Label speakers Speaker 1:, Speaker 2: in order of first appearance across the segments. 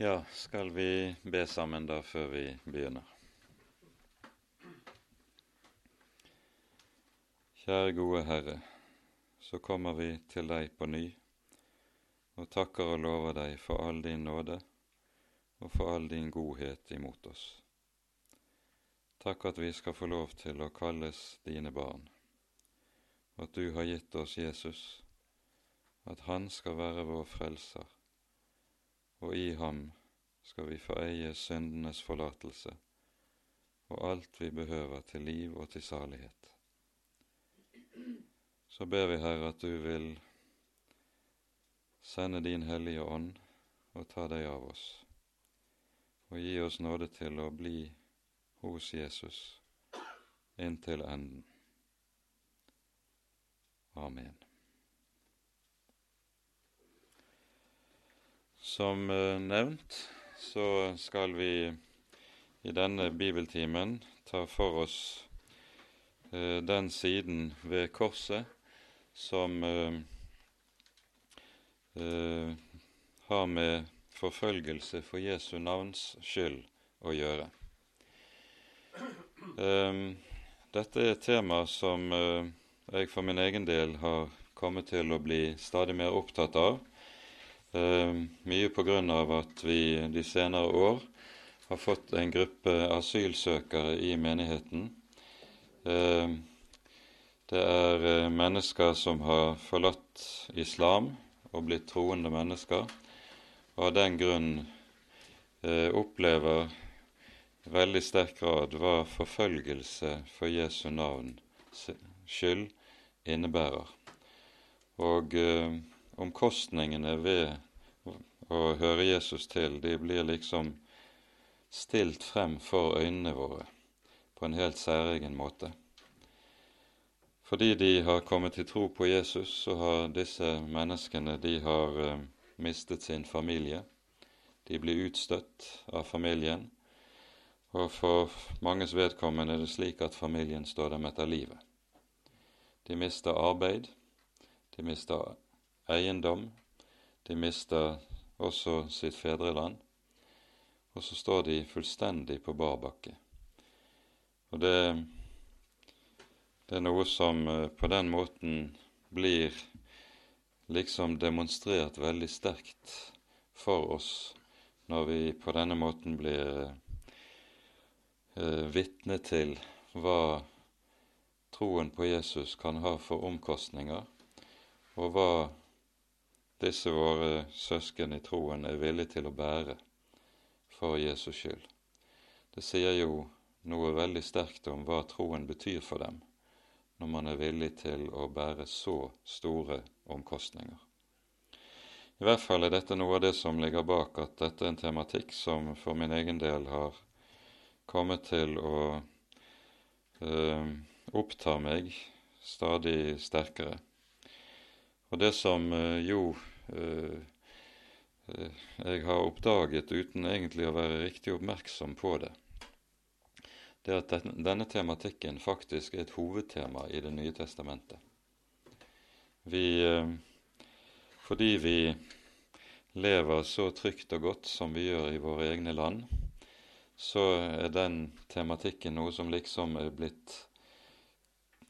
Speaker 1: Ja, skal vi be sammen da før vi begynner? Kjære gode Herre, så kommer vi til deg på ny og takker og lover deg for all din nåde og for all din godhet imot oss. Takk at vi skal få lov til å kalles dine barn, og at du har gitt oss Jesus, at han skal være vår frelser og i ham skal vi få eie syndenes forlatelse og alt vi behøver til liv og til salighet. Så ber vi, Herre, at du vil sende din Hellige Ånd og ta deg av oss, og gi oss nåde til å bli hos Jesus inntil enden. Amen. Som eh, nevnt så skal vi i denne bibeltimen ta for oss eh, den siden ved korset som eh, har med forfølgelse for Jesu navns skyld å gjøre. Eh, dette er et tema som jeg for min egen del har kommet til å bli stadig mer opptatt av mye på grunn av at vi de senere år har fått en gruppe asylsøkere i menigheten. Eh, det er eh, mennesker som har forlatt islam og blitt troende mennesker, og av den grunn opplever veldig sterk grad hva forfølgelse for Jesu navn skyld innebærer. Og omkostningene ved å høre Jesus til, de blir liksom stilt frem for øynene våre på en helt særegen måte. Fordi de har kommet til tro på Jesus, så har disse menneskene de har uh, mistet sin familie. De blir utstøtt av familien, og for manges vedkommende er det slik at familien står dem etter livet. De mister arbeid, de mister eiendom. De mister også sitt fedreland. Og så står de fullstendig på bar bakke. Og det, det er noe som eh, på den måten blir liksom demonstrert veldig sterkt for oss når vi på denne måten blir eh, vitne til hva troen på Jesus kan ha for omkostninger, og hva disse våre søsken i troen er villige til å bære for Jesus skyld. Det sier jo noe veldig sterkt om hva troen betyr for dem, når man er villig til å bære så store omkostninger. I hvert fall er dette noe av det som ligger bak at dette er en tematikk som for min egen del har kommet til å øh, oppta meg stadig sterkere. Og det som eh, jo eh, eh, jeg har oppdaget uten egentlig å være riktig oppmerksom på det, det er at denne tematikken faktisk er et hovedtema i Det nye testamentet. Vi, fordi vi lever så trygt og godt som vi gjør i våre egne land, så er den tematikken noe som liksom er blitt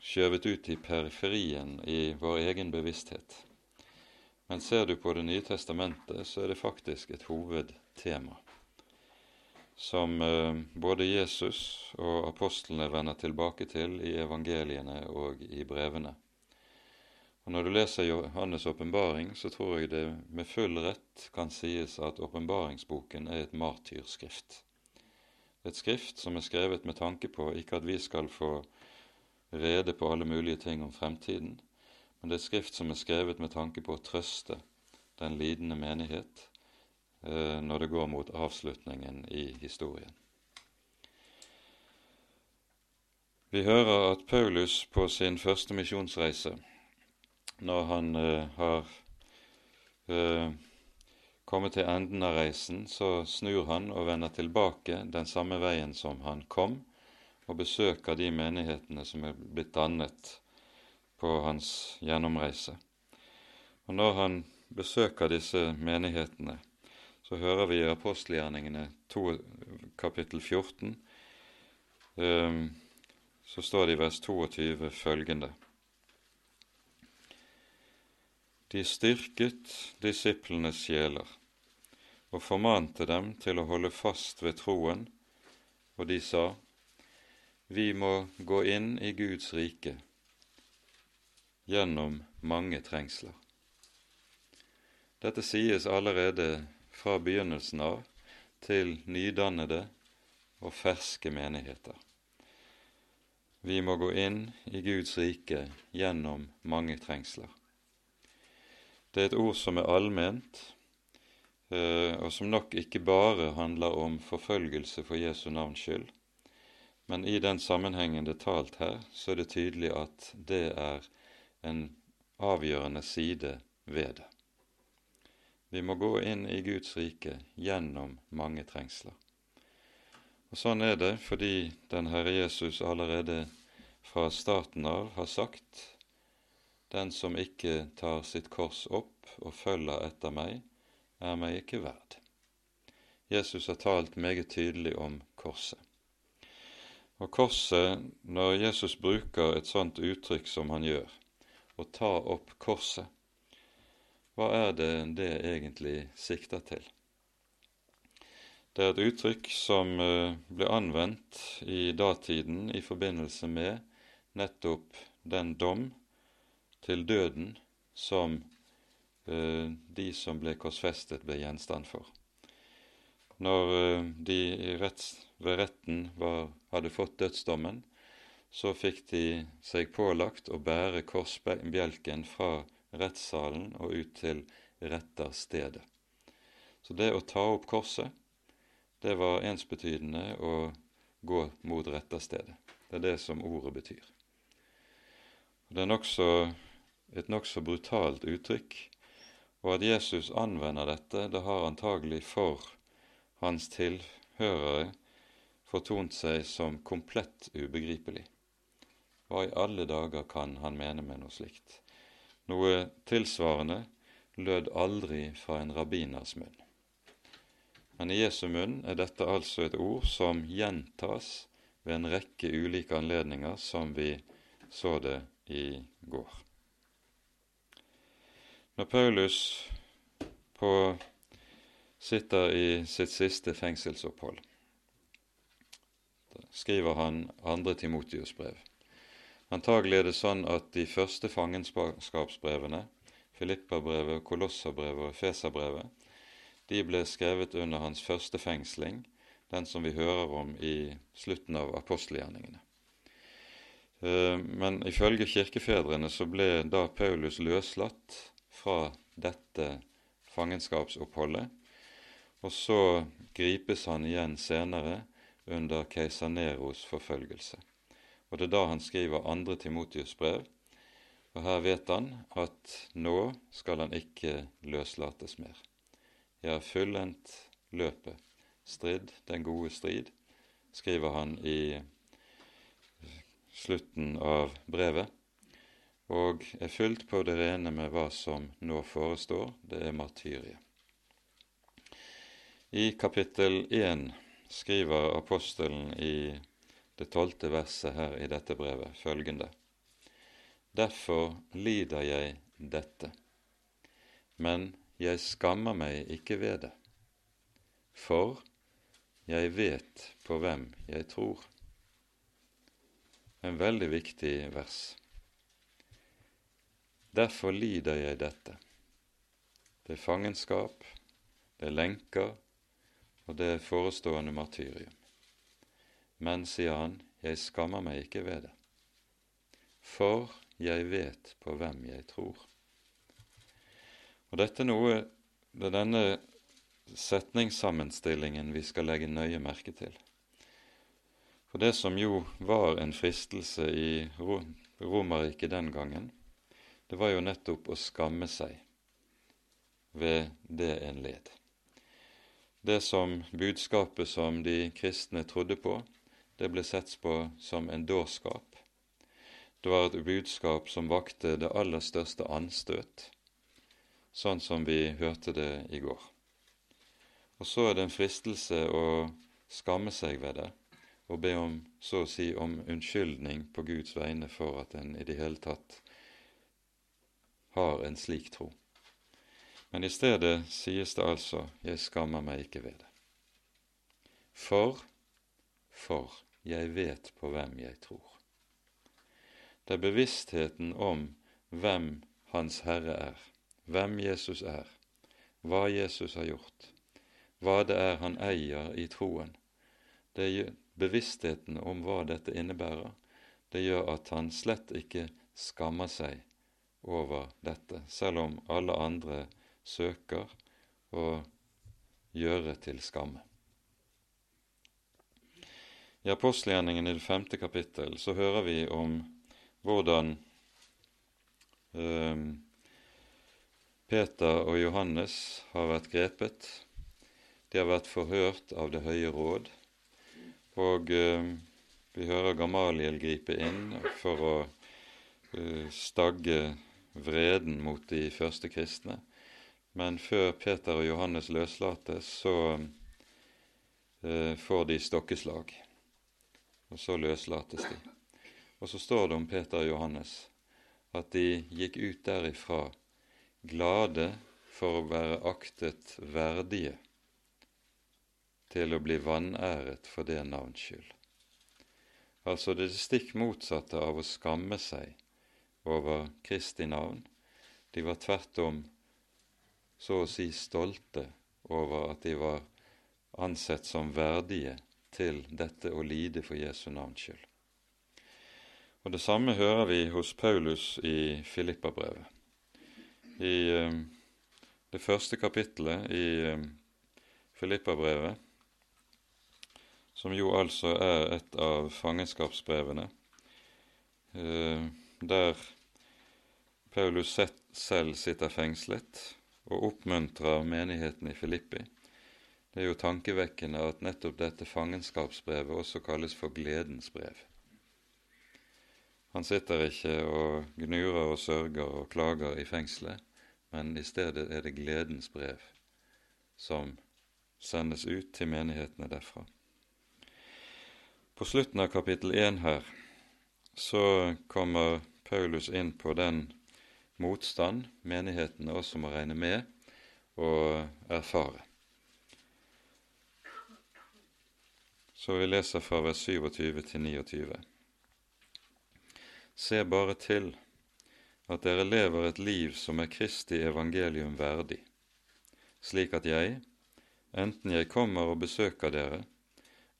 Speaker 1: skjøvet ut i periferien i vår egen bevissthet. Men ser du på Det nye testamentet, så er det faktisk et hovedtema som eh, både Jesus og apostlene vender tilbake til i evangeliene og i brevene. Og Når du leser Johannes' åpenbaring, så tror jeg det med full rett kan sies at åpenbaringsboken er et martyrskrift. Et skrift som er skrevet med tanke på ikke at vi skal få rede på alle mulige ting om fremtiden, men det er skrift som er skrevet med tanke på å trøste den lidende menighet eh, når det går mot avslutningen i historien. Vi hører at Paulus på sin første misjonsreise, når han eh, har eh, kommet til enden av reisen, så snur han og vender tilbake den samme veien som han kom, og besøker de menighetene som er blitt dannet på hans gjennomreise. Og når han besøker disse menighetene, så hører vi i apostelgjerningene kapittel 14, um, så står det i vers 22 følgende De styrket disiplenes sjeler og formante dem til å holde fast ved troen, og de sa:" Vi må gå inn i Guds rike gjennom mange trengsler. Dette sies allerede fra begynnelsen av til nydannede og ferske menigheter. Vi må gå inn i Guds rike gjennom mange trengsler. Det er et ord som er allment, eh, og som nok ikke bare handler om forfølgelse for Jesu navns skyld, men i den sammenhengen det er talt her, så er det tydelig at det er en avgjørende side ved det. Vi må gå inn i Guds rike gjennom mange trengsler. Og Sånn er det fordi den Herre Jesus allerede fra starten av har sagt den som ikke tar sitt kors opp og følger etter meg, er meg ikke verd. Jesus har talt meget tydelig om korset. Og korset, når Jesus bruker et sånt uttrykk som han gjør, å ta opp korset, hva er det det egentlig sikter til? Det er et uttrykk som eh, ble anvendt i datiden i forbindelse med nettopp den dom til døden som eh, de som ble korsfestet, ble gjenstand for. Når eh, de retts, ved retten var, hadde fått dødsdommen, så fikk de seg pålagt å bære korsbjelken fra rettssalen og ut til retterstedet. Så det å ta opp korset, det var ensbetydende å gå mot retterstedet. Det er det som ordet betyr. Det er nokså, et nokså brutalt uttrykk, og at Jesus anvender dette, det har antagelig for hans tilhørere fortont seg som komplett ubegripelig. Hva i alle dager kan han mene med noe slikt? Noe tilsvarende lød aldri fra en rabbiners munn. Men i Jesu munn er dette altså et ord som gjentas ved en rekke ulike anledninger, som vi så det i går. Når Paulus på, sitter i sitt siste fengselsopphold, skriver han andre Timotius brev. Antagelig er det sånn at de første fangenskapsbrevene, Filippabrevet, Kolosserbrevet og Feserbrevet, de ble skrevet under hans første fengsling, den som vi hører om i slutten av apostelgjerningene. Eh, men ifølge kirkefedrene så ble da Paulus løslatt fra dette fangenskapsoppholdet, og så gripes han igjen senere under keiser Neros forfølgelse. Og det er da han skriver andre Timotius brev. Og her vet han at nå skal han ikke løslates mer. Jeg har fullendt løpet, stridd den gode strid, skriver han i slutten av brevet, og er fullt på det rene med hva som nå forestår, det er martyriet. I kapittel 1 skriver apostelen i det tolvte verset her i dette brevet følgende. Derfor lider jeg dette, men jeg skammer meg ikke ved det, for jeg vet på hvem jeg tror. En veldig viktig vers. Derfor lider jeg dette. Det er fangenskap, det er lenker, og det forestående martyrium. Men, sier han, jeg skammer meg ikke ved det, for jeg vet på hvem jeg tror. Og dette er noe det er denne setningssammenstillingen vi skal legge nøye merke til. For det som jo var en fristelse i Romerriket den gangen, det var jo nettopp å skamme seg ved det en led. Det som budskapet som de kristne trodde på, det ble sett på som en dårskap. Det var et budskap som vakte det aller største anstøt, sånn som vi hørte det i går. Og så er det en fristelse å skamme seg ved det og be om, så å si, om unnskyldning på Guds vegne for at en i det hele tatt har en slik tro. Men i stedet sies det altså 'jeg skammer meg ikke ved det'. For, for jeg vet på hvem jeg tror. Det er bevisstheten om hvem Hans Herre er, hvem Jesus er, hva Jesus har gjort, hva det er han eier i troen. Det er bevisstheten om hva dette innebærer. Det gjør at han slett ikke skammer seg over dette, selv om alle andre søker å gjøre til skamme. I apostelgjerningen i det femte kapittel så hører vi om hvordan eh, Peter og Johannes har vært grepet. De har vært forhørt av Det høye råd. Og eh, vi hører Gamaliel gripe inn for å eh, stagge vreden mot de første kristne. Men før Peter og Johannes løslates, så eh, får de stokkeslag. Og så løslates de. Og så står det om Peter og Johannes at de gikk ut derifra glade for å være aktet verdige til å bli vanæret for det navns skyld. Altså det stikk motsatte av å skamme seg over Kristi navn. De var tvert om så å si stolte over at de var ansett som verdige til dette å lide for Jesu navns skyld. Og Det samme hører vi hos Paulus i Filippabrevet. I eh, det første kapittelet i eh, Filippabrevet, som jo altså er et av fangenskapsbrevene, eh, der Paulus selv sitter fengslet og oppmuntrer menigheten i Filippi. Det er jo tankevekkende at nettopp dette fangenskapsbrevet også kalles for gledens brev. Han sitter ikke og gnurer og sørger og klager i fengselet, men i stedet er det gledens brev som sendes ut til menighetene derfra. På slutten av kapittel 1 her så kommer Paulus inn på den motstand menighetene også må regne med og erfare. Så vi leser fra vers 27 til 29. Se bare til at dere lever et liv som er Kristi evangelium verdig, slik at jeg, enten jeg kommer og besøker dere,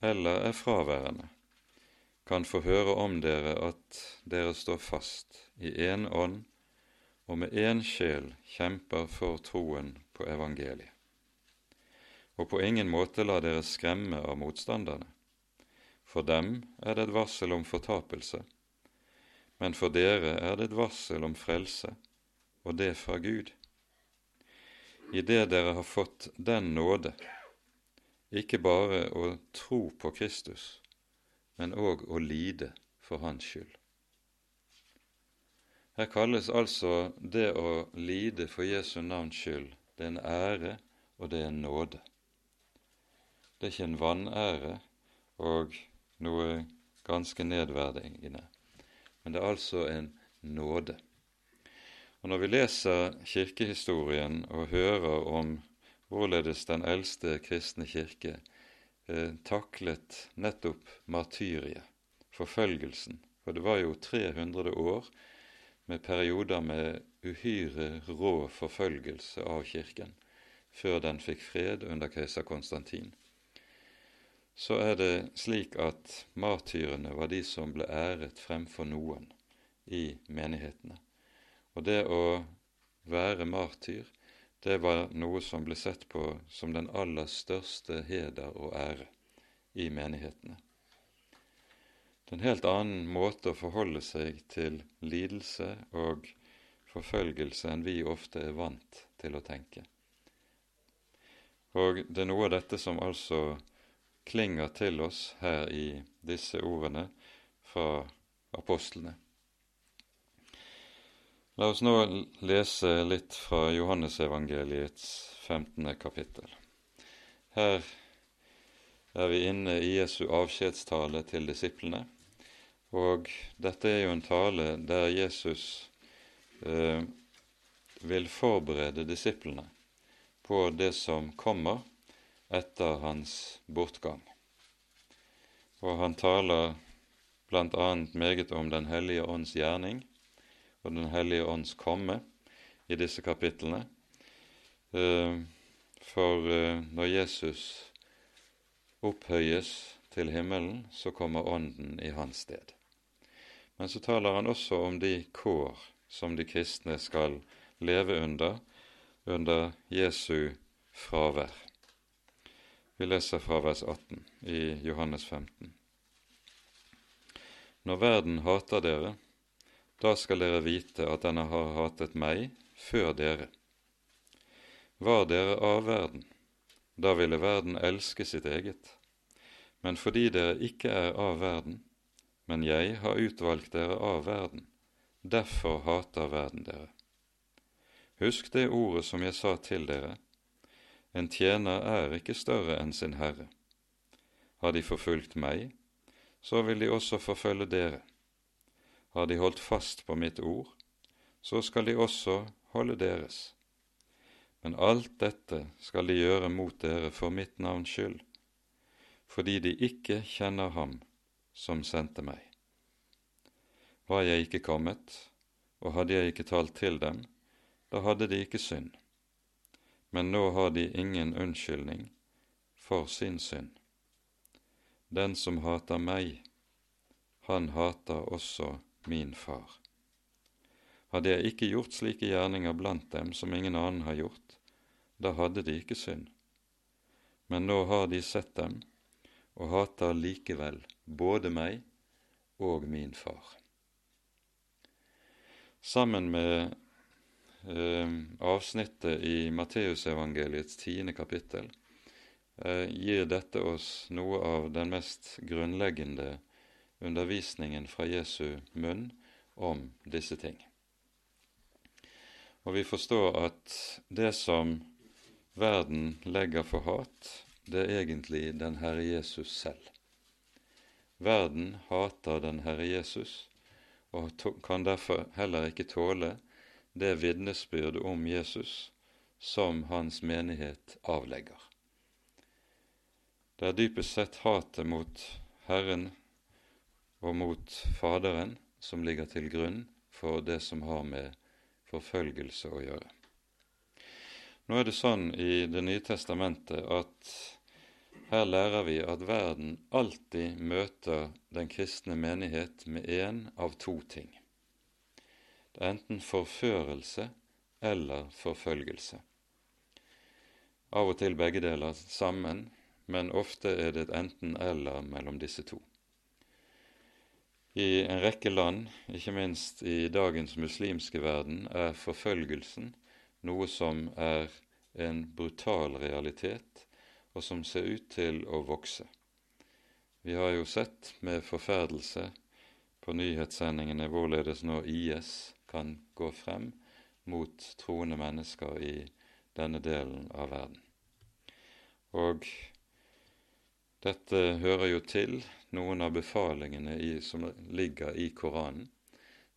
Speaker 1: eller er fraværende, kan få høre om dere at dere står fast i én ånd og med én sjel kjemper for troen på evangeliet. Og på ingen måte la dere skremme av motstanderne. For dem er det et varsel om fortapelse, men for dere er det et varsel om frelse, og det fra Gud. I det dere har fått den nåde, ikke bare å tro på Kristus, men òg å lide for Hans skyld. Her kalles altså det å lide for Jesu navns skyld det er en ære, og det er en nåde. Det er ikke en vanære og noe ganske nedverdigende, men det er altså en nåde. Og Når vi leser kirkehistorien og hører om hvorledes den eldste kristne kirke eh, taklet nettopp martyriet, forfølgelsen, for det var jo 300 år med perioder med uhyre rå forfølgelse av kirken, før den fikk fred under keiser Konstantin, så er det slik at martyrene var de som ble æret fremfor noen i menighetene. Og det å være martyr, det var noe som ble sett på som den aller største heder og ære i menighetene. Det er en helt annen måte å forholde seg til lidelse og forfølgelse enn vi ofte er vant til å tenke. Og det er noe av dette som altså klinger til oss her i disse ordene fra apostlene. La oss nå lese litt fra Johannesevangeliets 15. kapittel. Her er vi inne i Jesu avskjedstale til disiplene. Og dette er jo en tale der Jesus eh, vil forberede disiplene på det som kommer etter hans bortgang. Og han taler bl.a. meget om Den hellige ånds gjerning og Den hellige ånds komme i disse kapitlene. Eh, for eh, når Jesus opphøyes til himmelen, så kommer Ånden i hans sted. Men så taler han også om de kår som de kristne skal leve under under Jesu fravær. Vi leser fra vers 18 i Johannes 15. Når verden hater dere, da skal dere vite at denne har hatet meg før dere. Var dere av verden, da ville verden elske sitt eget. Men fordi dere ikke er av verden, men jeg har utvalgt dere av verden, derfor hater verden dere. Husk det ordet som jeg sa til dere, en tjener er ikke større enn sin herre. Har de forfulgt meg, så vil de også forfølge dere. Har de holdt fast på mitt ord, så skal de også holde deres. Men alt dette skal de gjøre mot dere for mitt navns skyld, fordi de ikke kjenner ham som sendte meg. Var jeg ikke kommet, og hadde jeg ikke talt til dem, da hadde de ikke synd. Men nå har de ingen unnskyldning for sin synd. Den som hater meg, han hater også min far. Hadde jeg ikke gjort slike gjerninger blant dem som ingen annen har gjort, da hadde de ikke synd. Men nå har de sett dem, og hater likevel både meg og min far. Sammen med eh, avsnittet i Matteusevangeliets tiende kapittel Eh, gir dette oss noe av den mest grunnleggende undervisningen fra Jesu munn om disse ting. Og vi forstår at det som verden legger for hat, det er egentlig den Herre Jesus selv. Verden hater den Herre Jesus og kan derfor heller ikke tåle det vitnesbyrd om Jesus som hans menighet avlegger. Det er dypest sett hatet mot Herren og mot Faderen som ligger til grunn for det som har med forfølgelse å gjøre. Nå er det sånn i Det nye testamentet at her lærer vi at verden alltid møter den kristne menighet med én av to ting. Det er enten forførelse eller forfølgelse. Av og til begge deler sammen, men ofte er det et enten-eller mellom disse to. I en rekke land, ikke minst i dagens muslimske verden, er forfølgelsen noe som er en brutal realitet, og som ser ut til å vokse. Vi har jo sett med forferdelse på nyhetssendingene hvorledes nå IS kan gå frem mot troende mennesker i denne delen av verden. Og dette hører jo til noen av befalingene i, som ligger i Koranen.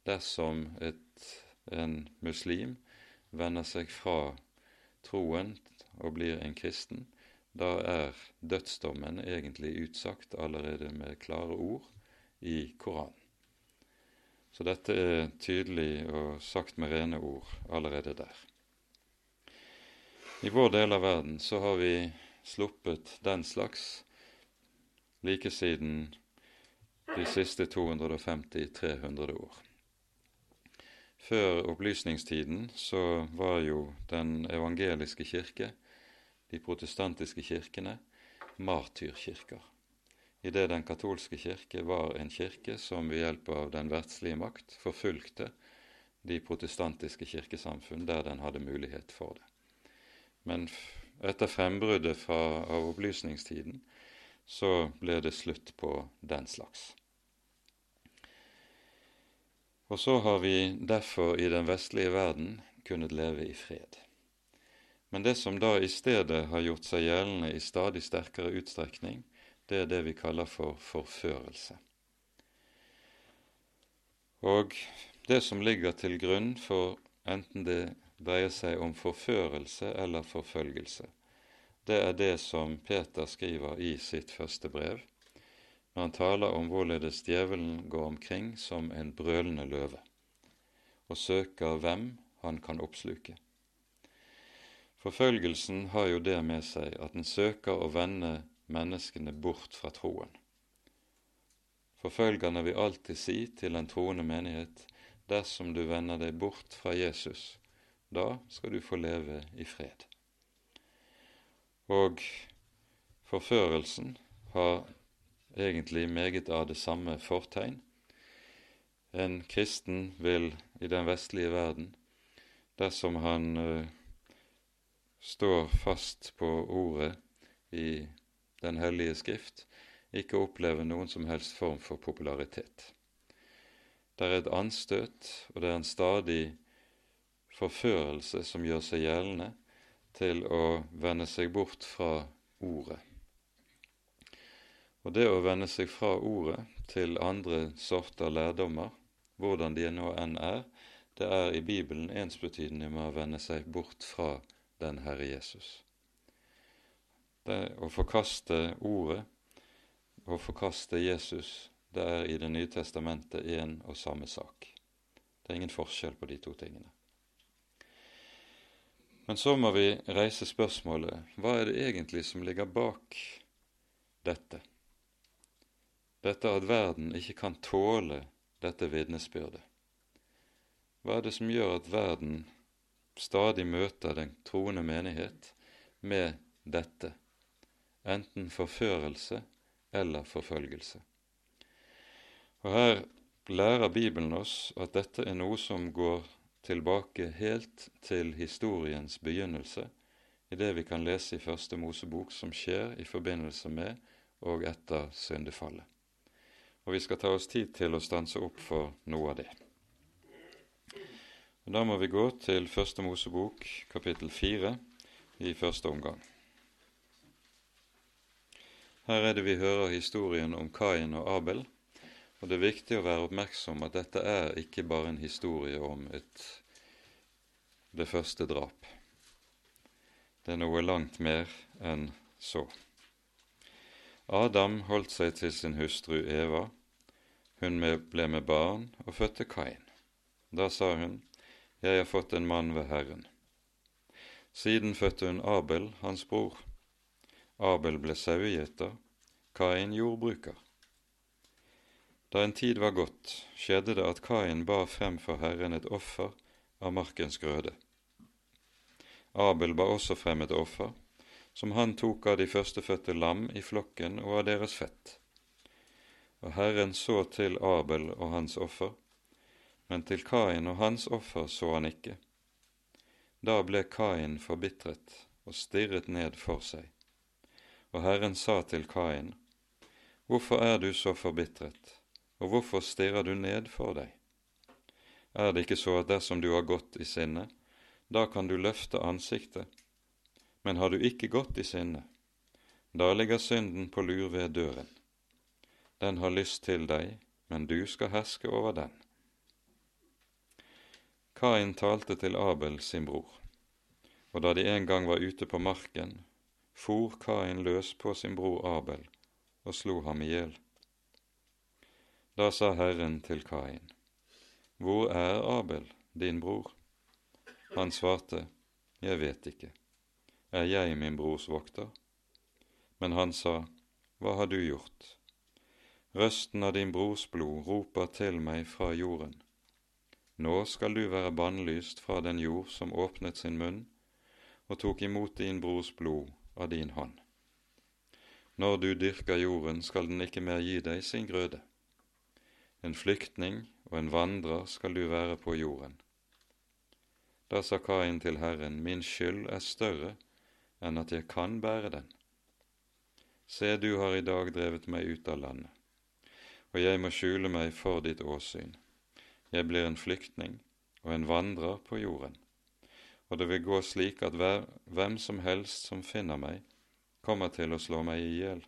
Speaker 1: Dersom et, en muslim vender seg fra troen og blir en kristen, da er dødsdommen egentlig utsagt allerede med klare ord i Koranen. Så dette er tydelig og sagt med rene ord allerede der. I vår del av verden så har vi sluppet den slags like siden de siste 250-300 år. Før opplysningstiden så var jo den evangeliske kirke, de protestantiske kirkene, martyrkirker. Idet den katolske kirke var en kirke som ved hjelp av den verdslige makt forfulgte de protestantiske kirkesamfunn der den hadde mulighet for det. Men etter frembruddet av opplysningstiden så ble det slutt på den slags. Og så har vi derfor i den vestlige verden kunnet leve i fred. Men det som da i stedet har gjort seg gjeldende i stadig sterkere utstrekning, det er det vi kaller for forførelse. Og det som ligger til grunn for enten det dreier seg om forførelse eller forfølgelse, det er det som Peter skriver i sitt første brev, når han taler om hvorledes djevelen går omkring som en brølende løve og søker hvem han kan oppsluke. Forfølgelsen har jo det med seg at den søker å vende menneskene bort fra troen. Forfølgerne vil alltid si til en troende menighet dersom du vender deg bort fra Jesus, da skal du få leve i fred. Og forførelsen har egentlig meget av det samme fortegn. En kristen vil i den vestlige verden, dersom han uh, står fast på ordet i Den hellige skrift, ikke oppleve noen som helst form for popularitet. Det er et anstøt, og det er en stadig forførelse som gjør seg gjeldende til å vende seg bort fra ordet. Og det å vende seg fra ordet til andre sorter lærdommer, hvordan de nå enn er, det er i Bibelen ensbetydende med å vende seg bort fra den Herre Jesus. Det å forkaste ordet å forkaste Jesus, det er i Det nye testamentet én og samme sak. Det er ingen forskjell på de to tingene. Men så må vi reise spørsmålet hva er det egentlig som ligger bak dette? dette at verden ikke kan tåle dette vitnesbyrdet? Hva er det som gjør at verden stadig møter den troende menighet med dette, enten forførelse eller forfølgelse? Og Her lærer Bibelen oss at dette er noe som går tilbake helt til historiens begynnelse, i det vi kan lese i Første Mosebok som skjer i forbindelse med og etter syndefallet og vi skal ta oss tid til å stanse opp for noe av det. Da må vi gå til Første Mosebok, kapittel fire, i første omgang. Her er det vi hører historien om Kain og Abel, og det er viktig å være oppmerksom at dette er ikke bare en historie om et, det første drap. Det er noe langt mer enn så. Adam holdt seg til sin hustru Eva. Hun ble med barn og fødte Kain. Da sa hun, Jeg har fått en mann ved Herren. Siden fødte hun Abel, hans bror. Abel ble sauegjeter, Kain jordbruker. Da en tid var gått, skjedde det at Kain bar frem for Herren et offer av markens grøde. Abel ba også frem et offer, som han tok av de førstefødte lam i flokken og av deres fett. Og Herren så til Abel og hans offer, men til Kain og hans offer så han ikke. Da ble Kain forbitret og stirret ned for seg. Og Herren sa til Kain, Hvorfor er du så forbitret, og hvorfor stirrer du ned for deg? Er det ikke så at dersom du har gått i sinne, da kan du løfte ansiktet men har du ikke gått i sinne, da ligger synden på lur ved døren. Den har lyst til deg, men du skal herske over den. Kain talte til Abel sin bror, og da de en gang var ute på marken, for Kain løs på sin bror Abel og slo ham i hjel. Da sa Herren til Kain, Hvor er Abel, din bror? Han svarte, Jeg vet ikke er jeg min brors vokter? Men han sa, Hva har du gjort? Røsten av din brors blod roper til meg fra jorden. Nå skal du være bannlyst fra den jord som åpnet sin munn og tok imot din brors blod av din hånd. Når du dyrker jorden, skal den ikke mer gi deg sin grøde. En flyktning og en vandrer skal du være på jorden. Da sa Kain til Herren, min skyld er større enn at jeg kan bære den. Se, du har i dag drevet meg ut av landet, og jeg må skjule meg for ditt åsyn. Jeg blir en flyktning og en vandrer på jorden. og det vil gå slik at hvem som helst som finner meg, kommer til å slå meg i hjel.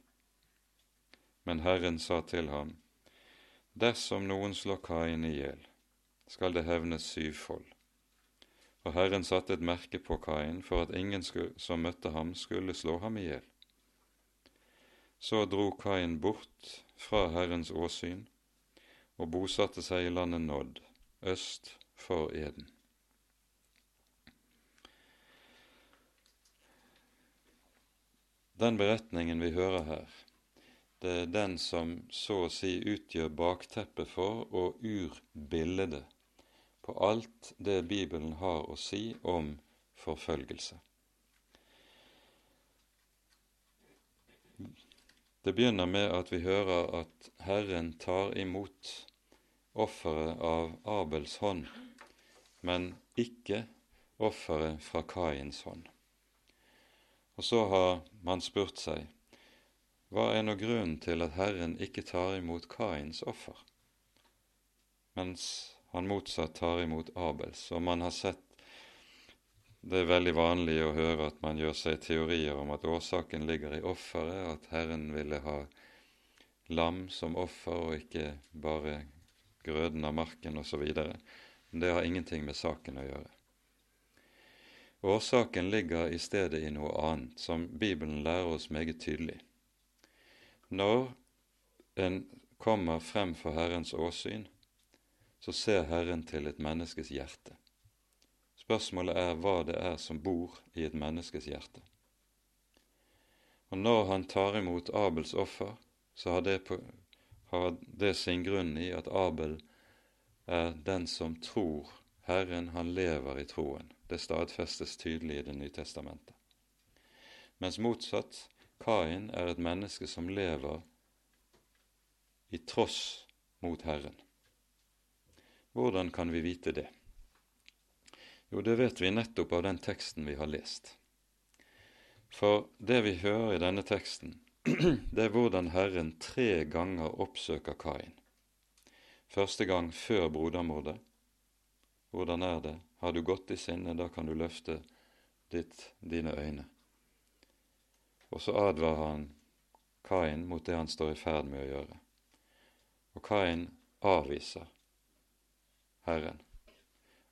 Speaker 1: Men Herren sa til ham, Dersom noen slår Kain i hjel, skal det hevnes syvfold. Og Herren satte et merke på Kain for at ingen som møtte ham, skulle slå ham i hjel. Så dro Kain bort fra Herrens åsyn og bosatte seg i landet Nodd, øst for Eden. Den beretningen vi hører her, det er den som så å si utgjør bakteppet for og urbildet på alt det Bibelen har å si om forfølgelse. Det begynner med at vi hører at Herren tar imot offeret av Abels hånd, men ikke offeret fra Kains hånd. Og så har man spurt seg hva er nå grunnen til at Herren ikke tar imot Kains offer, mens han motsatt tar imot Abels? Og man har sett det er veldig vanlig å høre at man gjør seg teorier om at årsaken ligger i offeret, at Herren ville ha lam som offer og ikke bare grøden av marken osv. Det har ingenting med saken å gjøre. Årsaken ligger i stedet i noe annet, som Bibelen lærer oss meget tydelig. Når en kommer frem for Herrens åsyn, så ser Herren til et menneskes hjerte. Spørsmålet er hva det er som bor i et menneskes hjerte. Og Når han tar imot Abels offer, så har det, på, har det sin grunn i at Abel er den som tror Herren, han lever i troen. Det stadfestes tydelig i Det nye testamentet. Mens motsatt, Kain er et menneske som lever i tross mot Herren. Hvordan kan vi vite det? Jo, det vet vi nettopp av den teksten vi har lest. For det vi hører i denne teksten, det er hvordan Herren tre ganger oppsøker Kain. Første gang før brodermordet, hvordan er det? Har du gått i sinne, da kan du løfte ditt, dine øyne. Og så advarer han Kain mot det han står i ferd med å gjøre. Og Kain avviser Herren.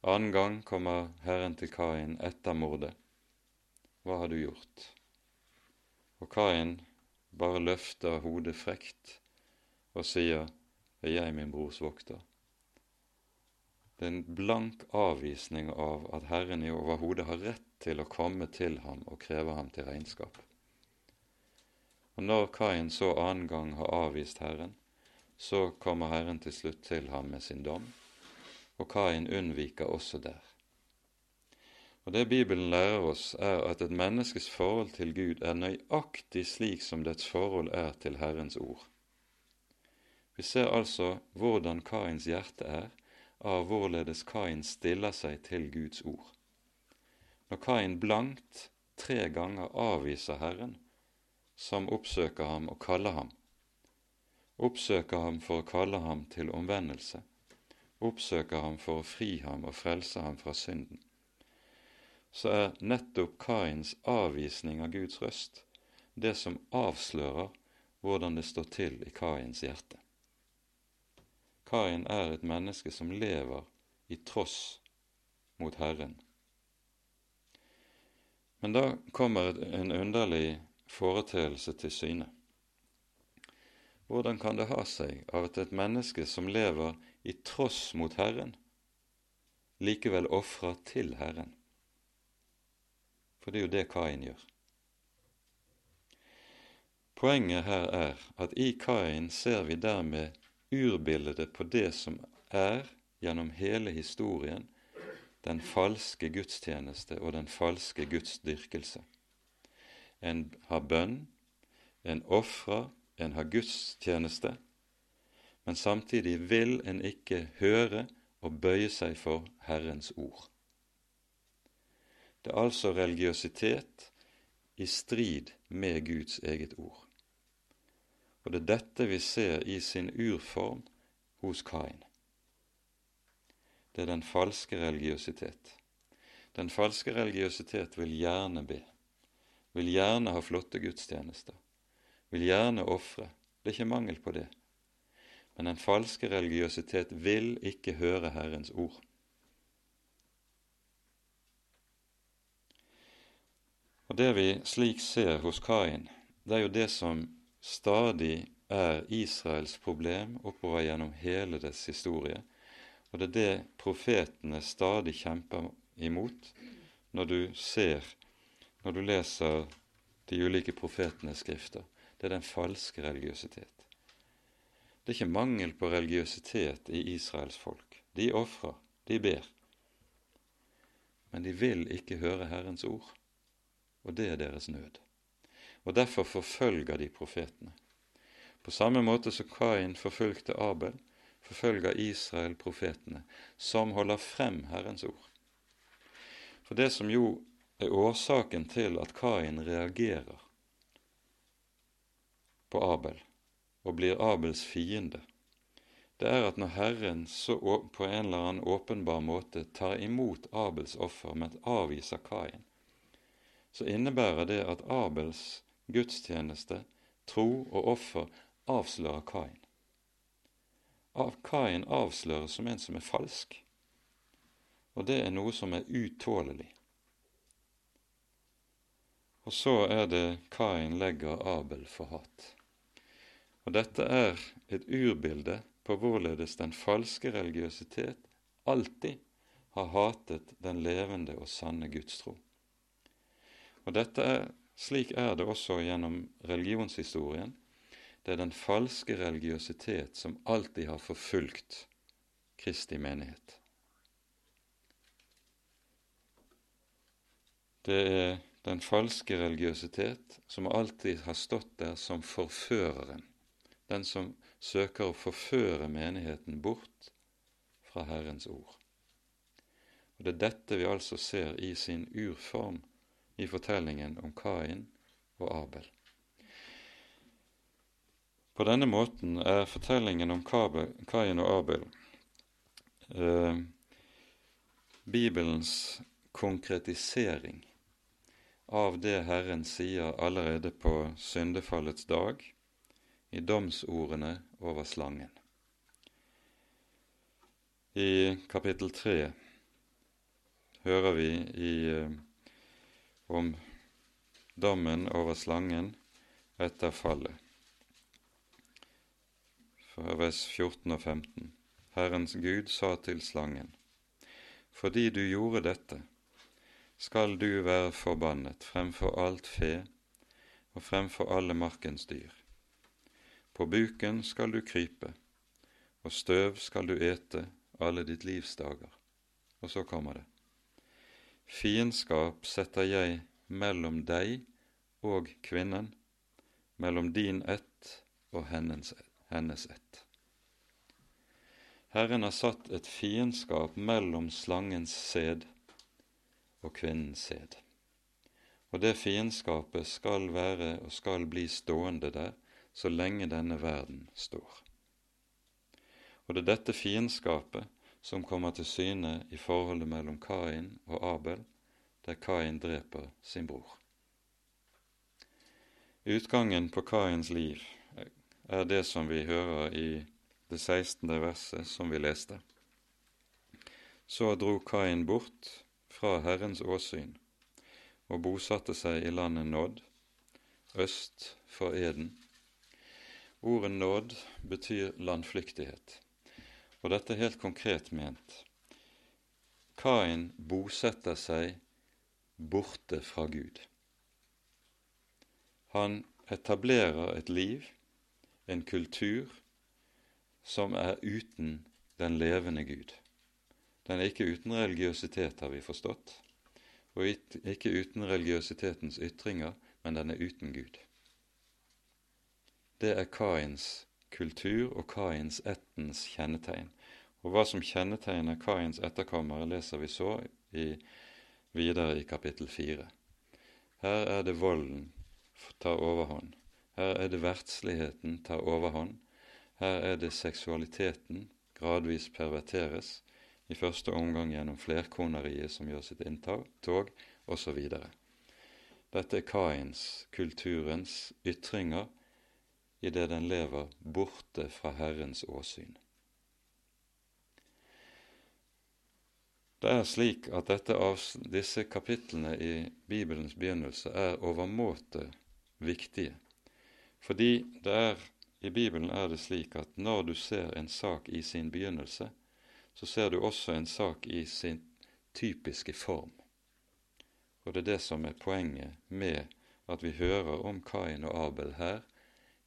Speaker 1: Annen gang kommer Herren til Kain etter mordet. Hva har du gjort? Og Kain bare løfter hodet frekt og sier, Er jeg min brors vokter? Det er en blank avvisning av at Herren i overhodet har rett til å komme til ham og kreve ham til regnskap. Og Når Kain så annen gang har avvist Herren, så kommer Herren til slutt til ham med sin dom, og Kain unnviker også der. Og Det Bibelen lærer oss, er at et menneskes forhold til Gud er nøyaktig slik som dets forhold er til Herrens ord. Vi ser altså hvordan Kains hjerte er, av hvorledes Kain stiller seg til Guds ord. Når Kain blankt tre ganger avviser Herren, som oppsøker ham og kaller ham, oppsøker ham for å kalle ham til omvendelse, oppsøker ham for å fri ham og frelse ham fra synden, så er nettopp Kains avvisning av Guds røst det som avslører hvordan det står til i Kains hjerte. Kain er et menneske som lever i tross mot Herren. Men da kommer en underlig foreteelse til syne. Hvordan kan det ha seg at et menneske som lever i tross mot Herren, likevel ofrer til Herren? For det er jo det Kain gjør. Poenget her er at i Kain ser vi dermed urbildet på det som er gjennom hele historien den falske gudstjeneste og den falske gudsdyrkelse. En har bønn, en ofrer, en har gudstjeneste, men samtidig vil en ikke høre og bøye seg for Herrens ord. Det er altså religiøsitet i strid med Guds eget ord. Og det er dette vi ser i sin urform hos Kain. Det er den falske religiøsitet. Den falske religiøsitet vil gjerne be, vil gjerne ha flotte gudstjenester, vil gjerne ofre. Det er ikke mangel på det. Men den falske religiøsitet vil ikke høre Herrens ord. Og Det vi slik ser hos Kain, det er jo det som stadig er Israels problem oppover gjennom hele dets historie, og det er det profetene stadig kjemper imot når du ser, når du leser de ulike profetenes skrifter. Det er den falske religiøsitet. Det er ikke mangel på religiøsitet i Israels folk. De ofrer, de ber. Men de vil ikke høre Herrens ord, og det er deres nød. Og Derfor forfølger de profetene. På samme måte som Kain forfulgte Abel, forfølger Israel profetene, som holder frem Herrens ord. For det som jo er årsaken til at Kain reagerer på Abel og blir Abels fiende, det er at når Herren så på en eller annen åpenbar måte tar imot Abels offer, men avviser Kain, så innebærer det at Abels gudstjeneste, tro og offer avslører Kain. Av Kain avsløres som en som er falsk og det er noe som er utålelig. Og så er det Kain legger Abel for hat. Og dette er et urbilde på hvorledes den falske religiøsitet alltid har hatet den levende og sanne gudstro. Og dette er, slik er det også gjennom religionshistorien. Det er den falske religiøsitet som alltid har forfulgt Kristi menighet. Det er den falske religiøsitet som alltid har stått der som forføreren, den som søker å forføre menigheten bort fra Herrens ord. Og Det er dette vi altså ser i sin urform i fortellingen om Kain og Abel. På denne måten er fortellingen om Kain og Abel eh, Bibelens konkretisering av det Herren sier allerede på syndefallets dag, i domsordene over slangen. I kapittel tre hører vi i, eh, om dommen over slangen etter fallet. Fra vers 14 og 15. Herrens Gud sa til slangen, fordi du gjorde dette, skal du være forbannet fremfor alt fe og fremfor alle markens dyr. På buken skal du krype, og støv skal du ete alle ditt livs dager. Og så kommer det. Fiendskap setter jeg mellom deg og kvinnen, mellom din ett og hennes, ett. Herren har satt et fiendskap mellom slangens sæd og kvinnens sæd. Og det fiendskapet skal være og skal bli stående der så lenge denne verden står. Og det er dette fiendskapet som kommer til syne i forholdet mellom Kain og Abel, der Kain dreper sin bror. Utgangen på Kains liv er det som vi hører i det 16. verset som vi leste. Så dro Kain bort fra Herrens åsyn og bosatte seg i landet Nådd, øst for Eden. Ordet nåd betyr landflyktighet, og dette er helt konkret ment. Kain bosetter seg borte fra Gud. Han etablerer et liv, en kultur, som er uten den levende Gud. Den er ikke uten religiøsitet, har vi forstått, og ikke uten religiøsitetens ytringer, men den er uten Gud. Det er Kains kultur og Kains ættens kjennetegn. Og hva som kjennetegner Kains etterkommere, leser vi så i, videre i kapittel fire. Her er det volden tar overhånd. Her er det verdsligheten tar overhånd. Her er det seksualiteten gradvis perverteres i første omgang gjennom flerkoneriet som gjør sitt inntog, osv. Dette er Kains, kulturens, ytringer idet den lever borte fra Herrens åsyn. Det er slik at av, disse kapitlene i Bibelens begynnelse er overmåte viktige, fordi er, i Bibelen er det slik at når du ser en sak i sin begynnelse, så ser du også en sak i sin typiske form. Og det er det som er poenget med at vi hører om Kain og Abel her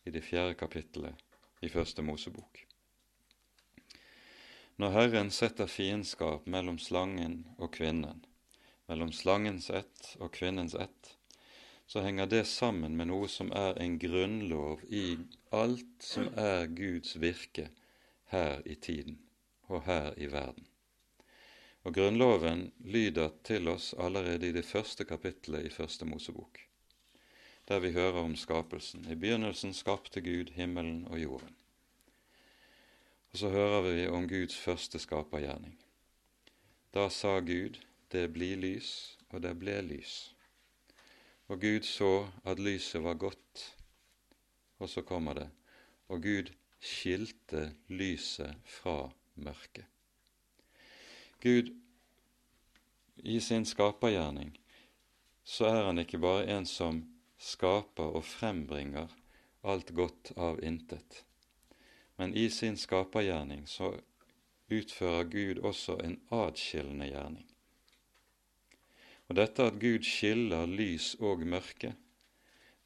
Speaker 1: i det fjerde kapittelet i Første Mosebok. Når Herren setter fiendskap mellom slangen og kvinnen, mellom slangens ett og kvinnens ett, så henger det sammen med noe som er en grunnlov i alt som er Guds virke her i tiden og her i verden. Og Grunnloven lyder til oss allerede i det første kapittelet i Første Mosebok, der vi hører om skapelsen. I begynnelsen skapte Gud himmelen og jorden. Og så hører vi om Guds første skapergjerning. Da sa Gud, det blir lys, og det ble lys. Og Gud så at lyset var godt, og så kommer det, og Gud skilte lyset fra mørket. Gud, i sin skapergjerning, så er han ikke bare en som skaper og frembringer alt godt av intet men i sin skapergjerning så utfører Gud også en atskillende gjerning. Og dette at Gud skiller lys og mørke,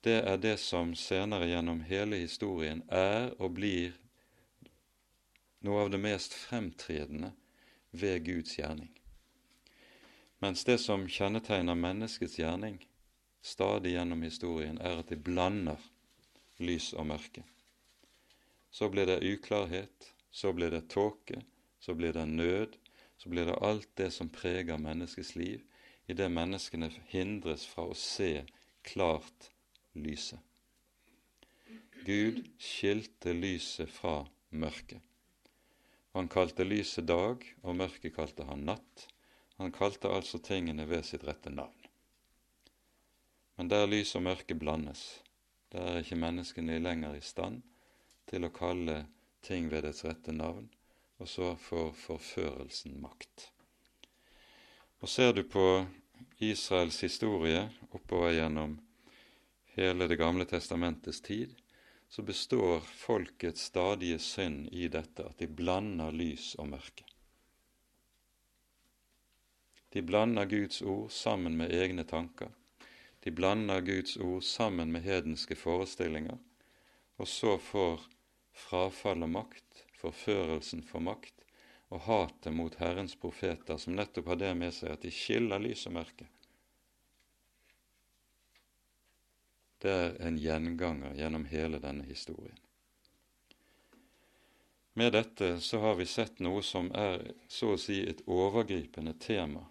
Speaker 1: det er det som senere gjennom hele historien er og blir noe av det mest fremtredende ved Guds gjerning. Mens det som kjennetegner menneskets gjerning stadig gjennom historien, er at de blander lys og mørke så blir det uklarhet, så blir det tåke, så blir det nød, så blir det alt det som preger menneskets liv, idet menneskene hindres fra å se klart lyset. Gud skilte lyset fra mørket. Han kalte lyset dag, og mørket kalte han natt. Han kalte altså tingene ved sitt rette navn. Men der lys og mørke blandes, der er ikke menneskene lenger i stand til å kalle ting ved dets rette navn, og så får forførelsen makt. Og ser du på Israels historie oppover gjennom hele Det gamle testamentets tid, så består folkets stadige synd i dette at de blander lys og mørke. De blander Guds ord sammen med egne tanker. De blander Guds ord sammen med hedenske forestillinger, og så får frafall og makt, forførelsen for makt og hatet mot Herrens profeter, som nettopp har det med seg at de skiller lys og mørke. Det er en gjenganger gjennom hele denne historien. Med dette så har vi sett noe som er så å si et overgripende tema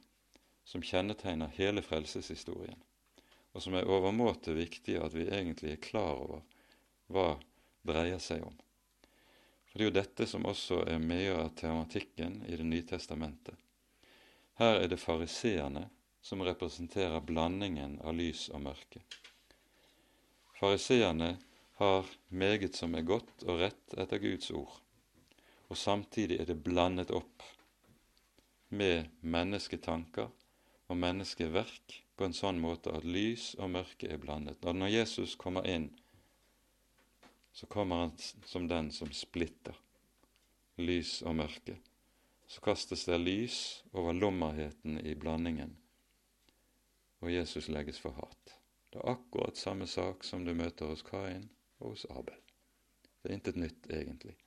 Speaker 1: som kjennetegner hele frelseshistorien, og som er overmåte viktig at vi egentlig er klar over hva dreier seg om. For det er jo dette som også er mye av tematikken i Det nye testamentet. Her er det fariseerne som representerer blandingen av lys og mørke. Fariseerne har meget som er godt og rett etter Guds ord, og samtidig er det blandet opp med mennesketanker og menneskeverk på en sånn måte at lys og mørke er blandet. Når Jesus kommer inn så kommer han som den som splitter lys og mørke. Så kastes det lys over lommerheten i blandingen, og Jesus legges for hat. Det er akkurat samme sak som du møter hos Kain og hos Abel. Det er intet nytt, egentlig.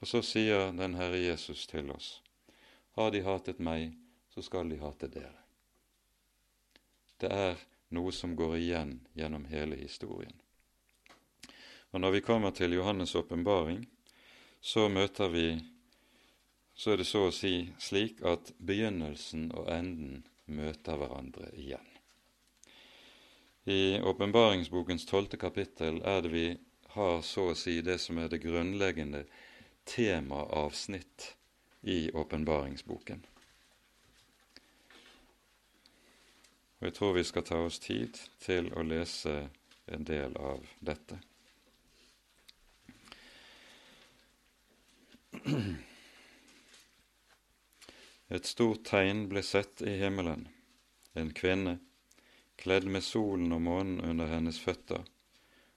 Speaker 1: Og så sier den Herre Jesus til oss, har de hatet meg, så skal de hate dere. Det er noe som går igjen gjennom hele historien. Og når vi kommer til Johannes' åpenbaring, så møter vi Så er det så å si slik at begynnelsen og enden møter hverandre igjen. I åpenbaringsbokens tolvte kapittel er det vi har så å si det som er det grunnleggende temaavsnitt i åpenbaringsboken. Og Jeg tror vi skal ta oss tid til å lese en del av dette. Et stort tegn ble sett i himmelen, en kvinne kledd med solen og månen under hennes føtter,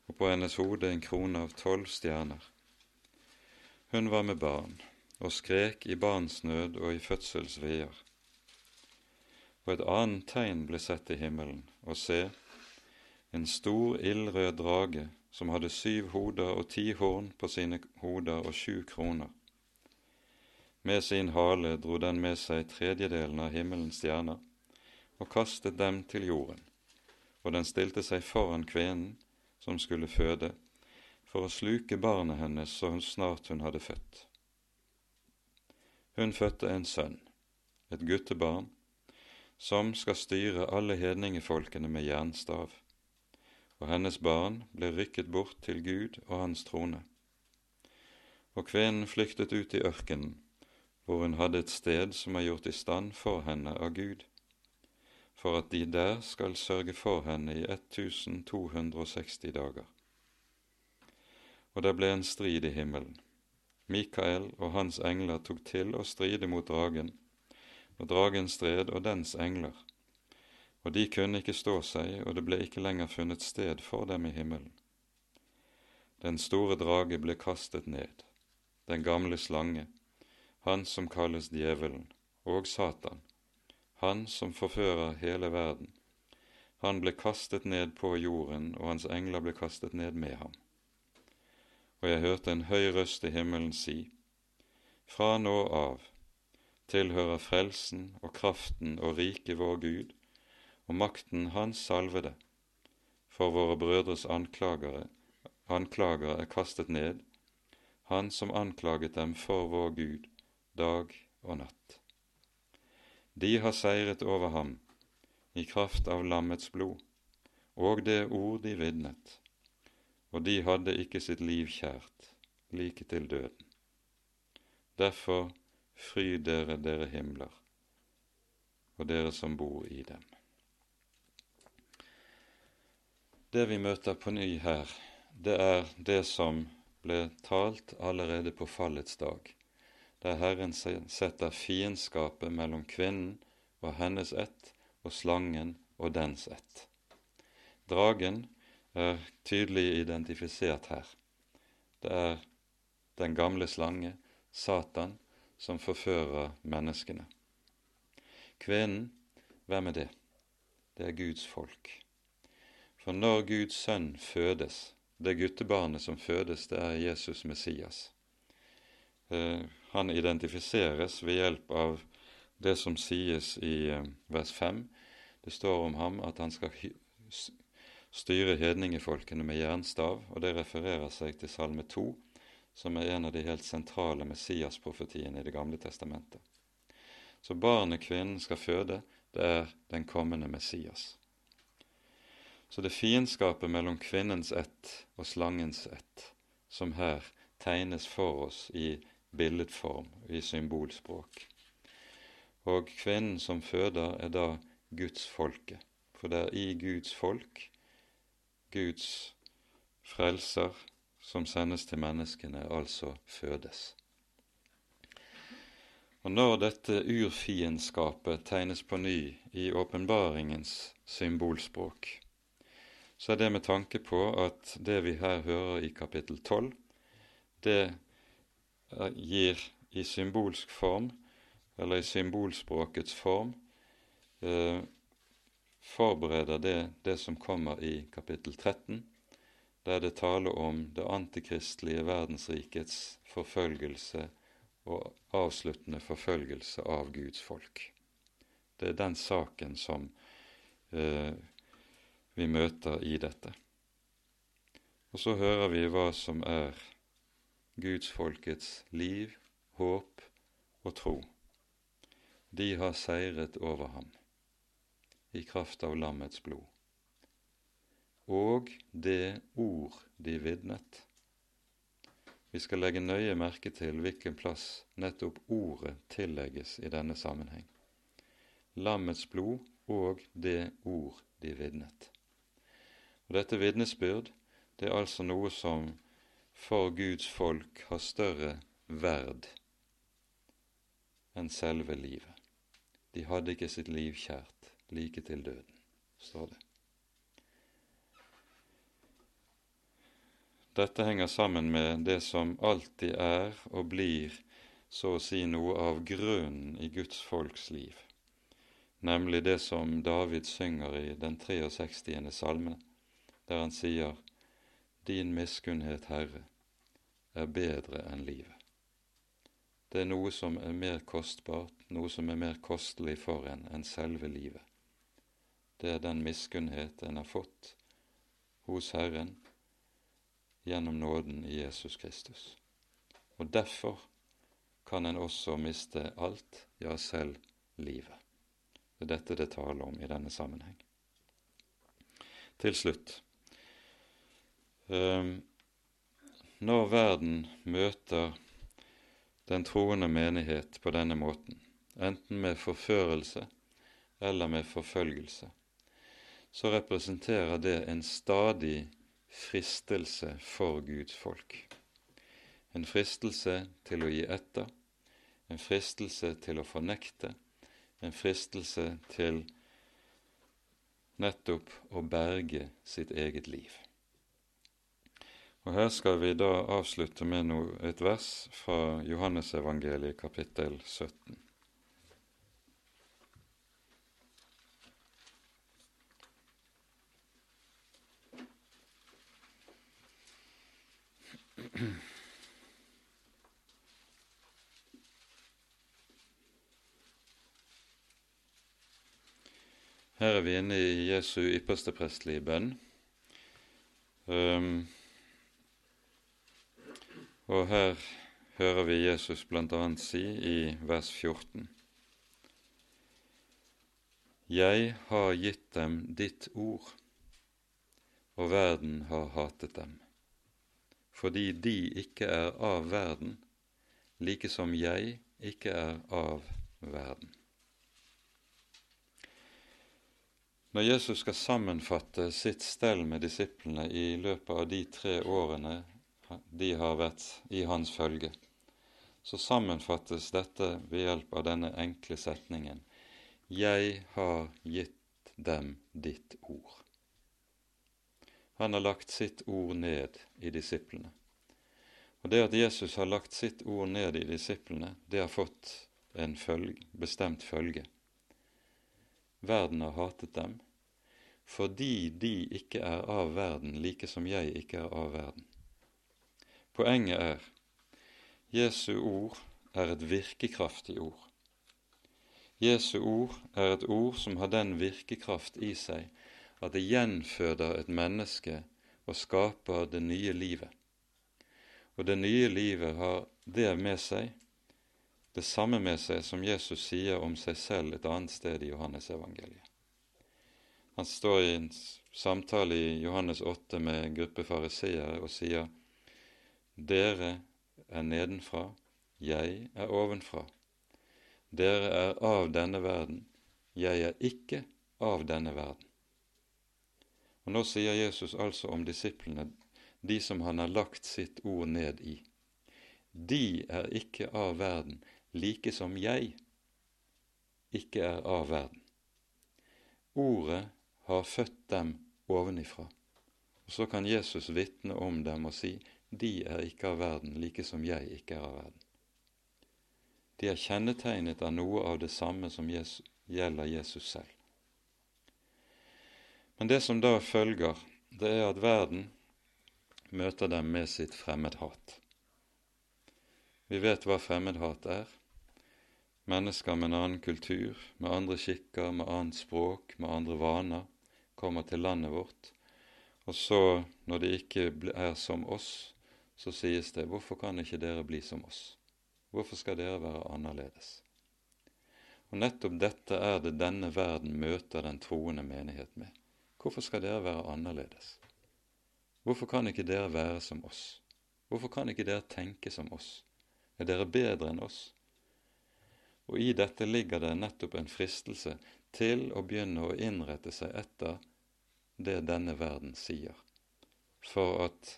Speaker 1: og på hennes hode en krone av tolv stjerner. Hun var med barn og skrek i barnsnød og i fødselsveier. Og et annet tegn ble sett i himmelen, og se, en stor ildrød drage som hadde syv hoder og ti horn på sine hoder og sju kroner. Med sin hale dro den med seg tredjedelen av himmelens stjerner og kastet dem til jorden, og den stilte seg foran kvinnen som skulle føde, for å sluke barnet hennes så snart hun hadde født. Hun fødte en sønn, et guttebarn, som skal styre alle hedningefolkene med jernstav, og hennes barn ble rykket bort til Gud og hans trone. Og kvinnen flyktet ut i ørkenen, hvor hun hadde et sted som er gjort i stand for henne av Gud, for at de der skal sørge for henne i 1260 dager. Og det ble en strid i himmelen. Mikael og hans engler tok til å stride mot dragen, og dragen stred og dens engler. Og de kunne ikke stå seg, og det ble ikke lenger funnet sted for dem i himmelen. Den store drage ble kastet ned, den gamle slange, han som kalles djevelen, og Satan, han som forfører hele verden. Han ble kastet ned på jorden, og hans engler ble kastet ned med ham. Og jeg hørte en høy røst i himmelen si, Fra nå av tilhører frelsen og kraften og riket vår Gud, og makten Hans salvede, for våre brødres anklagere, anklagere er kastet ned, han som anklaget dem for vår Gud dag og natt. De har seiret over ham i kraft av lammets blod og det ord de vitnet, og de hadde ikke sitt liv kjært, like til døden. Derfor fryd dere, dere himler, og dere som bor i dem. Det vi møter på ny her, det er det som ble talt allerede på fallets dag der Herren setter fiendskapet mellom kvinnen og hennes ett og slangen og dens ett. Dragen er tydelig identifisert her. Det er den gamle slange, Satan, som forfører menneskene. Kvinnen, hvem er det? Det er Guds folk. For når Guds sønn fødes, det guttebarnet som fødes, det er Jesus Messias. Eh, han identifiseres ved hjelp av det som sies i eh, vers 5. Det står om ham at han skal styre hedningefolkene med jernstav, og det refererer seg til Salme 2, som er en av de helt sentrale Messias-profetiene i Det gamle testamentet. Så barnet kvinnen skal føde, det er den kommende Messias. Så det fiendskapet mellom kvinnens ett og slangens ett, som her tegnes for oss i billedform, i symbolspråk. Og kvinnen som føder, er da Guds folke, for det er i Guds folk Guds frelser som sendes til menneskene, altså fødes. Og Når dette urfiendskapet tegnes på ny i åpenbaringens symbolspråk, så er det med tanke på at det vi her hører i kapittel 12, det gir i symbolsk form, eller i symbolspråkets form, eh, forbereder det det som kommer i kapittel 13, der det taler om det antikristelige verdensrikets forfølgelse og avsluttende forfølgelse av Guds folk. Det er den saken som eh, vi møter i dette. Og så hører vi hva som er gudsfolkets liv, håp og tro. De har seiret over ham i kraft av lammets blod. Og det ord de vitnet, vi skal legge nøye merke til hvilken plass nettopp ordet tillegges i denne sammenheng. Lammets blod og det ord de vitnet. Og Dette vitnesbyrd det er altså noe som for Guds folk har større verd enn selve livet. De hadde ikke sitt liv kjært like til døden, står det. Dette henger sammen med det som alltid er og blir så å si noe av grunnen i Guds folks liv, nemlig det som David synger i den 63. salmen, der han sier Din miskunnhet, Herre, er bedre enn livet. Det er noe som er mer kostbart, noe som er mer kostelig for en enn selve livet. Det er den miskunnhet en har fått hos Herren gjennom nåden i Jesus Kristus. Og derfor kan en også miste alt, ja, selv livet. Det er dette det taler om i denne sammenheng. Til slutt ehm, Når verden møter den troende menighet på denne måten, enten med forførelse eller med forfølgelse, så representerer det en stadig fristelse for Guds folk. En fristelse til å gi etter, en fristelse til å fornekte, en fristelse til nettopp å berge sitt eget liv. Og Her skal vi da avslutte med noe, et vers fra Johannesevangeliet kapittel 17. Her er vi inne i Jesu ypperste prestelige bønn. Um, og her hører vi Jesus bl.a. si i vers 14.: Jeg har gitt dem ditt ord, og verden har hatet dem fordi de ikke er av verden, like som jeg ikke er av verden. Når Jesus skal sammenfatte sitt stell med disiplene i løpet av de tre årene de har vært i hans følge, så sammenfattes dette ved hjelp av denne enkle setningen Jeg har gitt dem ditt ord. Han har lagt sitt ord ned i disiplene. Og det at Jesus har lagt sitt ord ned i disiplene, det har fått en følge, bestemt følge. Verden har hatet dem fordi de ikke er av verden, like som jeg ikke er av verden. Poenget er Jesu ord er et virkekraftig ord. Jesu ord er et ord som har den virkekraft i seg at det gjenføder et menneske og skaper det nye livet. Og det nye livet har det med seg, det samme med seg som Jesus sier om seg selv et annet sted i Johannesevangeliet. Han står i en samtale i Johannes 8 med en gruppe fariseere og sier dere er nedenfra, jeg er ovenfra. Dere er av denne verden, jeg er ikke av denne verden. Og Nå sier Jesus altså om disiplene, de som han har lagt sitt ord ned i. De er ikke av verden, like som jeg ikke er av verden. Ordet har født dem ovenifra. Og Så kan Jesus vitne om dem og si de er ikke av verden, like som jeg ikke er av verden. De er kjennetegnet av noe av det samme som Jesus, gjelder Jesus selv. Men det som da følger, det er at verden møter dem med sitt fremmedhat. Vi vet hva fremmedhat er. Mennesker med en annen kultur, med andre skikker, med annet språk, med andre vaner, kommer til landet vårt. Og så, når de ikke er som oss, så sies det 'Hvorfor kan ikke dere bli som oss?' Hvorfor skal dere være annerledes? Og nettopp dette er det denne verden møter den troende menighet med. Hvorfor skal dere være annerledes? Hvorfor kan ikke dere være som oss? Hvorfor kan ikke dere tenke som oss? Er dere bedre enn oss? Og i dette ligger det nettopp en fristelse til å begynne å innrette seg etter det denne verden sier, for at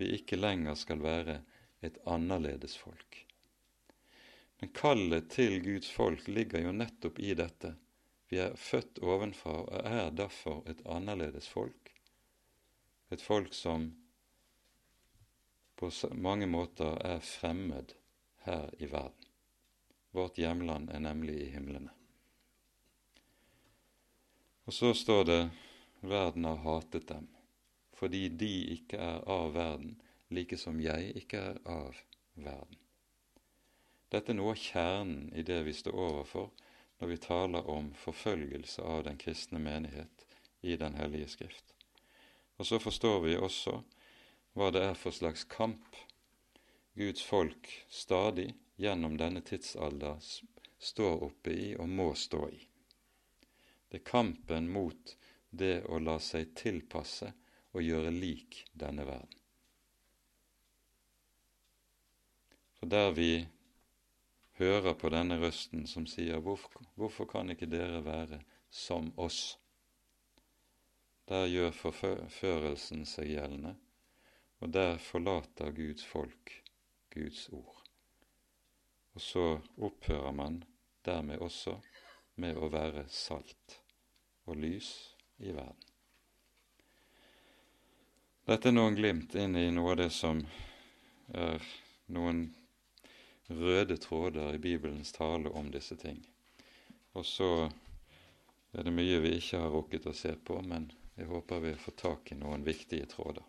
Speaker 1: vi ikke lenger skal være et annerledes folk. Men kallet til Guds folk ligger jo nettopp i dette. Vi er født ovenfra og er derfor et annerledes folk. Et folk som på mange måter er fremmed her i verden. Vårt hjemland er nemlig i himlene. Og så står det verden har hatet dem, fordi de ikke er av verden, like som jeg ikke er av verden. Dette er noe av kjernen i det vi står overfor når vi taler om forfølgelse av den kristne menighet i Den hellige skrift. Og så forstår vi også hva det er for slags kamp Guds folk stadig gjennom denne tidsalder står oppe i og må stå i. Det er kampen mot det å la seg tilpasse og gjøre lik denne verden. For der vi hører på denne røsten som sier hvorfor, hvorfor kan ikke dere være som oss? Der gjør forførelsen seg gjeldende, og der forlater Guds folk Guds ord. Og så opphører man dermed også med å være salt og lys i verden. Dette er noen glimt inn i noe av det som er noen røde tråder i Bibelens tale om disse ting. Og så er det mye vi ikke har rukket å se på, men jeg håper vi får tak i noen viktige tråder.